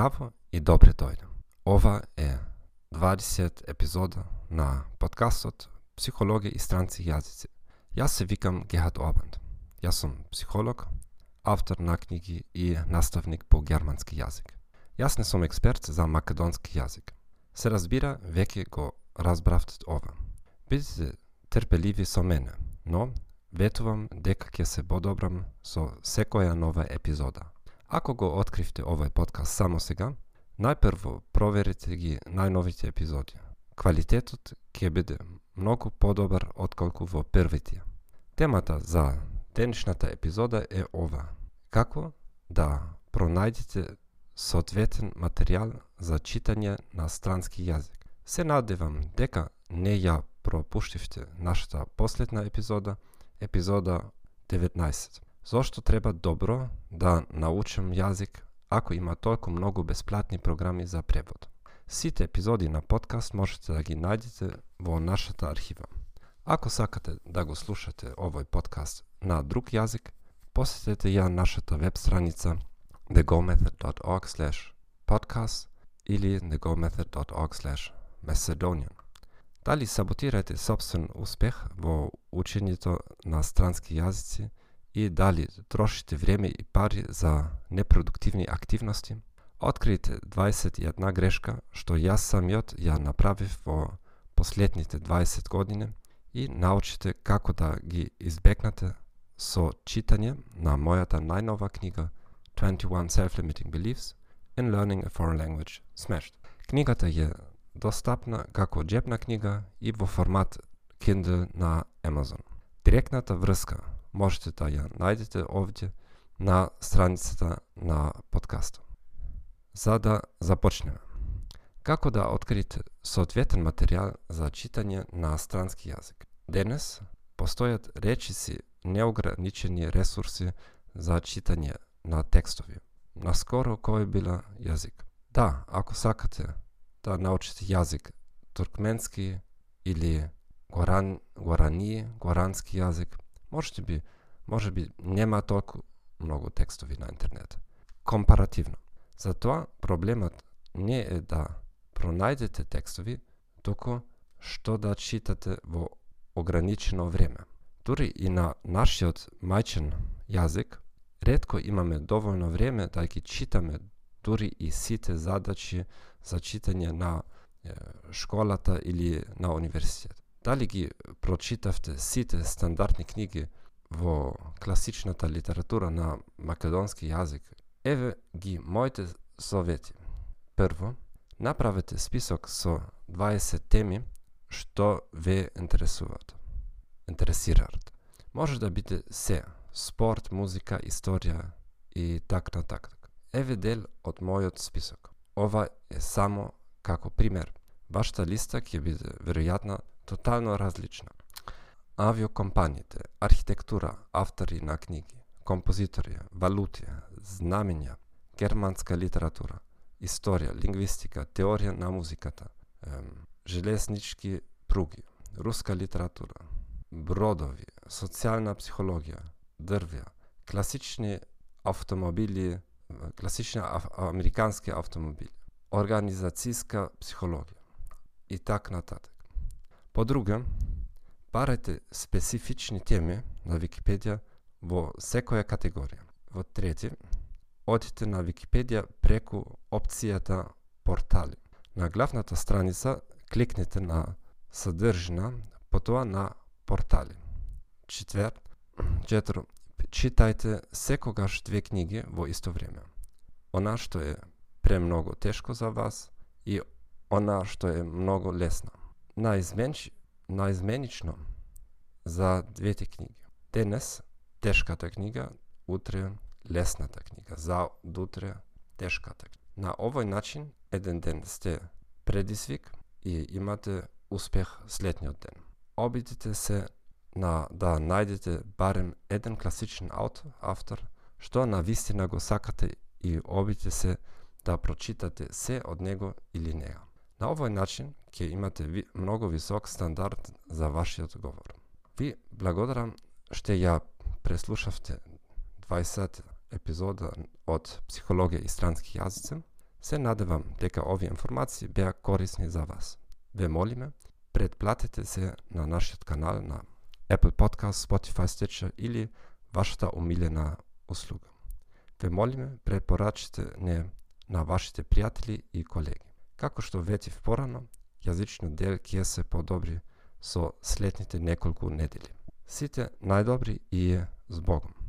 Здраво и добре дојде. Ова е 20 епизода на подкастот „Психологи и странци јазици. Јас се викам Гехат Обанд. Јас сум психолог, автор на книги и наставник по германски јазик. Јас не сум експерт за македонски јазик. Се разбира, веќе го разбравте ова. Бидете терпеливи со мене, но ветувам дека ќе се подобрам со секоја нова епизода. Ако го откривте овој подкаст само сега, најпрво проверете ги најновите епизоди. Квалитетот ќе биде многу подобар отколку во првите. Темата за денешната епизода е ова. Како да пронајдете соодветен материјал за читање на странски јазик. Се надевам дека не ја пропуштивте нашата последна епизода, епизода 19. Зошто треба добро да научам јазик ако има толку многу бесплатни програми за превод? Сите епизоди на подкаст можете да ги најдете во нашата архива. Ако сакате да го слушате овој подкаст на друг јазик, посетете ја нашата веб страница thegomethod.org podcast или thegomethod.org macedonian. Дали саботирате собствен успех во учењето на странски јазици и дали трошите време и пари за непродуктивни активности, откријте 21 грешка што јас самиот ја направив во последните 20 години и научите како да ги избегнате со читање на мојата најнова книга 21 Self-Limiting Beliefs in Learning a Foreign Language Smashed. Книгата е достапна како джебна книга и во формат Kindle на Amazon. Директната врска можете да ја најдете овде на страницата на подкастот. За да започнеме. Како да откриете соодветен материјал за читање на странски јазик? Денес постојат речиси неограничени ресурси за читање на текстови. Наскоро кој била јазик? Да, ако сакате да научите јазик туркменски или горан, горани, горански јазик, Може би, може би нема толку многу текстови на интернет. Компаративно. Затоа проблемот не е да пронајдете текстови, туку што да читате во ограничено време. Дури и на нашиот мајчен јазик, редко имаме доволно време да ги читаме дури и сите задачи за читање на школата или на универзитет. Дали ги прочитавте сите стандардни книги во класичната литература на македонски јазик? Еве ги моите совети. Прво, направете список со 20 теми што ве интересуваат. Интересираат. Може да биде се, спорт, музика, историја и така натак. Еве дел од мојот список. Ова е само како пример. Вашата листа ќе биде веројатно тотално различна. Авиокомпаниите, архитектура, автори на книги, композитори, валути, знамења, германска литература, историја, лингвистика, теорија на музиката, железнички пруги, руска литература, бродови, социјална психологија, дрвја, класични автомобили, класични американски автомобили, организацијска психологија и така нататък. По друга, барајте специфични теми на Википедија во секоја категорија. Во трети, одите на Википедија преку опцијата портали. На главната страница кликнете на содржина, потоа на портали. Четвер, четвр, читајте секогаш две книги во исто време. Она што е премногу тешко за вас и она што е многу лесно наизменч, наизменично за двете книги. Денес тешката книга, утре лесната книга, за утре тешката. На овој начин еден ден сте предизвик и имате успех следниот ден. Обидите се на да најдете барем еден класичен автор, што на вистина го сакате и обидите се да прочитате се од него или неа. На овој начин ќе имате ви, многу висок стандард за вашиот говор. Ви благодарам што ја преслушавте 20 епизода од Психологија и странски јазици. Се надевам дека овие информации беа корисни за вас. Ве молиме, предплатете се на нашиот канал на Apple Podcast, Spotify, Stitcher или вашата умилена услуга. Ве молиме, препорачите не на вашите пријатели и колеги. Како што ветив порано, јазичниот дел ќе се подобри со следните неколку недели. Сите најдобри и с Богом.